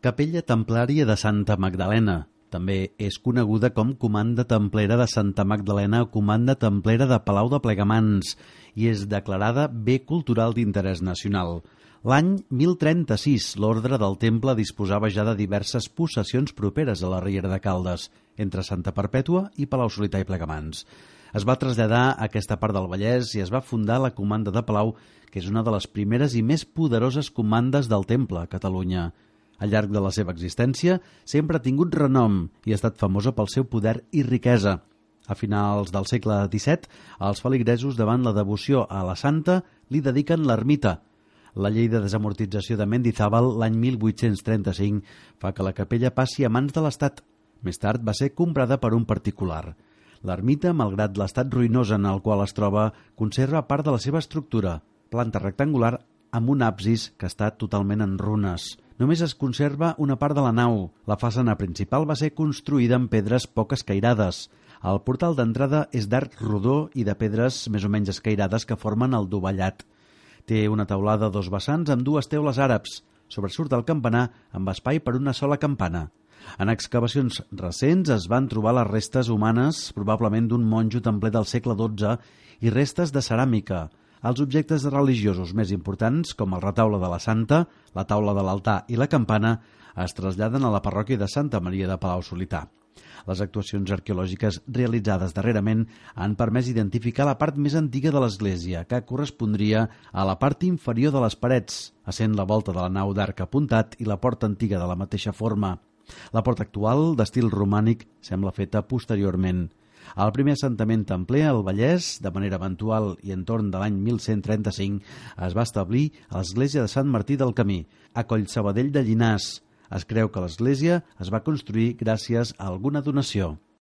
Capella Templària de Santa Magdalena. També és coneguda com Comanda Templera de Santa Magdalena o Comanda Templera de Palau de Plegamans i és declarada Bé Cultural d'Interès Nacional. L'any 1036, l'ordre del temple disposava ja de diverses possessions properes a la Riera de Caldes, entre Santa Perpètua i Palau Solità i Plegamans. Es va traslladar a aquesta part del Vallès i es va fundar la Comanda de Palau, que és una de les primeres i més poderoses comandes del temple a Catalunya. Al llarg de la seva existència, sempre ha tingut renom i ha estat famosa pel seu poder i riquesa. A finals del segle XVII, els feligresos, davant la devoció a la santa, li dediquen l'ermita. La llei de desamortització de Mendizábal l'any 1835 fa que la capella passi a mans de l'Estat. Més tard va ser comprada per un particular. L'ermita, malgrat l'estat ruïnós en el qual es troba, conserva part de la seva estructura, planta rectangular amb un absis que està totalment en runes. Només es conserva una part de la nau. La façana principal va ser construïda amb pedres poc escairades. El portal d'entrada és d'arc rodó i de pedres més o menys escairades que formen el dovellat. Té una taulada a dos vessants amb dues teules àrabs. Sobresurt el campanar amb espai per una sola campana. En excavacions recents es van trobar les restes humanes, probablement d'un monjo templer del segle XII, i restes de ceràmica, els objectes religiosos més importants, com el retaule de la Santa, la taula de l'altar i la campana, es traslladen a la parròquia de Santa Maria de Palau-Solità. Les actuacions arqueològiques realitzades darrerament han permès identificar la part més antiga de l'església, que correspondria a la part inferior de les parets, essent la volta de la nau d'arc apuntat i la porta antiga de la mateixa forma. La porta actual, d'estil romànic, sembla feta posteriorment. El primer assentament templer al Vallès, de manera eventual i entorn de l'any 1135, es va establir a l'església de Sant Martí del Camí, a Collsabadell de Llinàs. Es creu que l'església es va construir gràcies a alguna donació.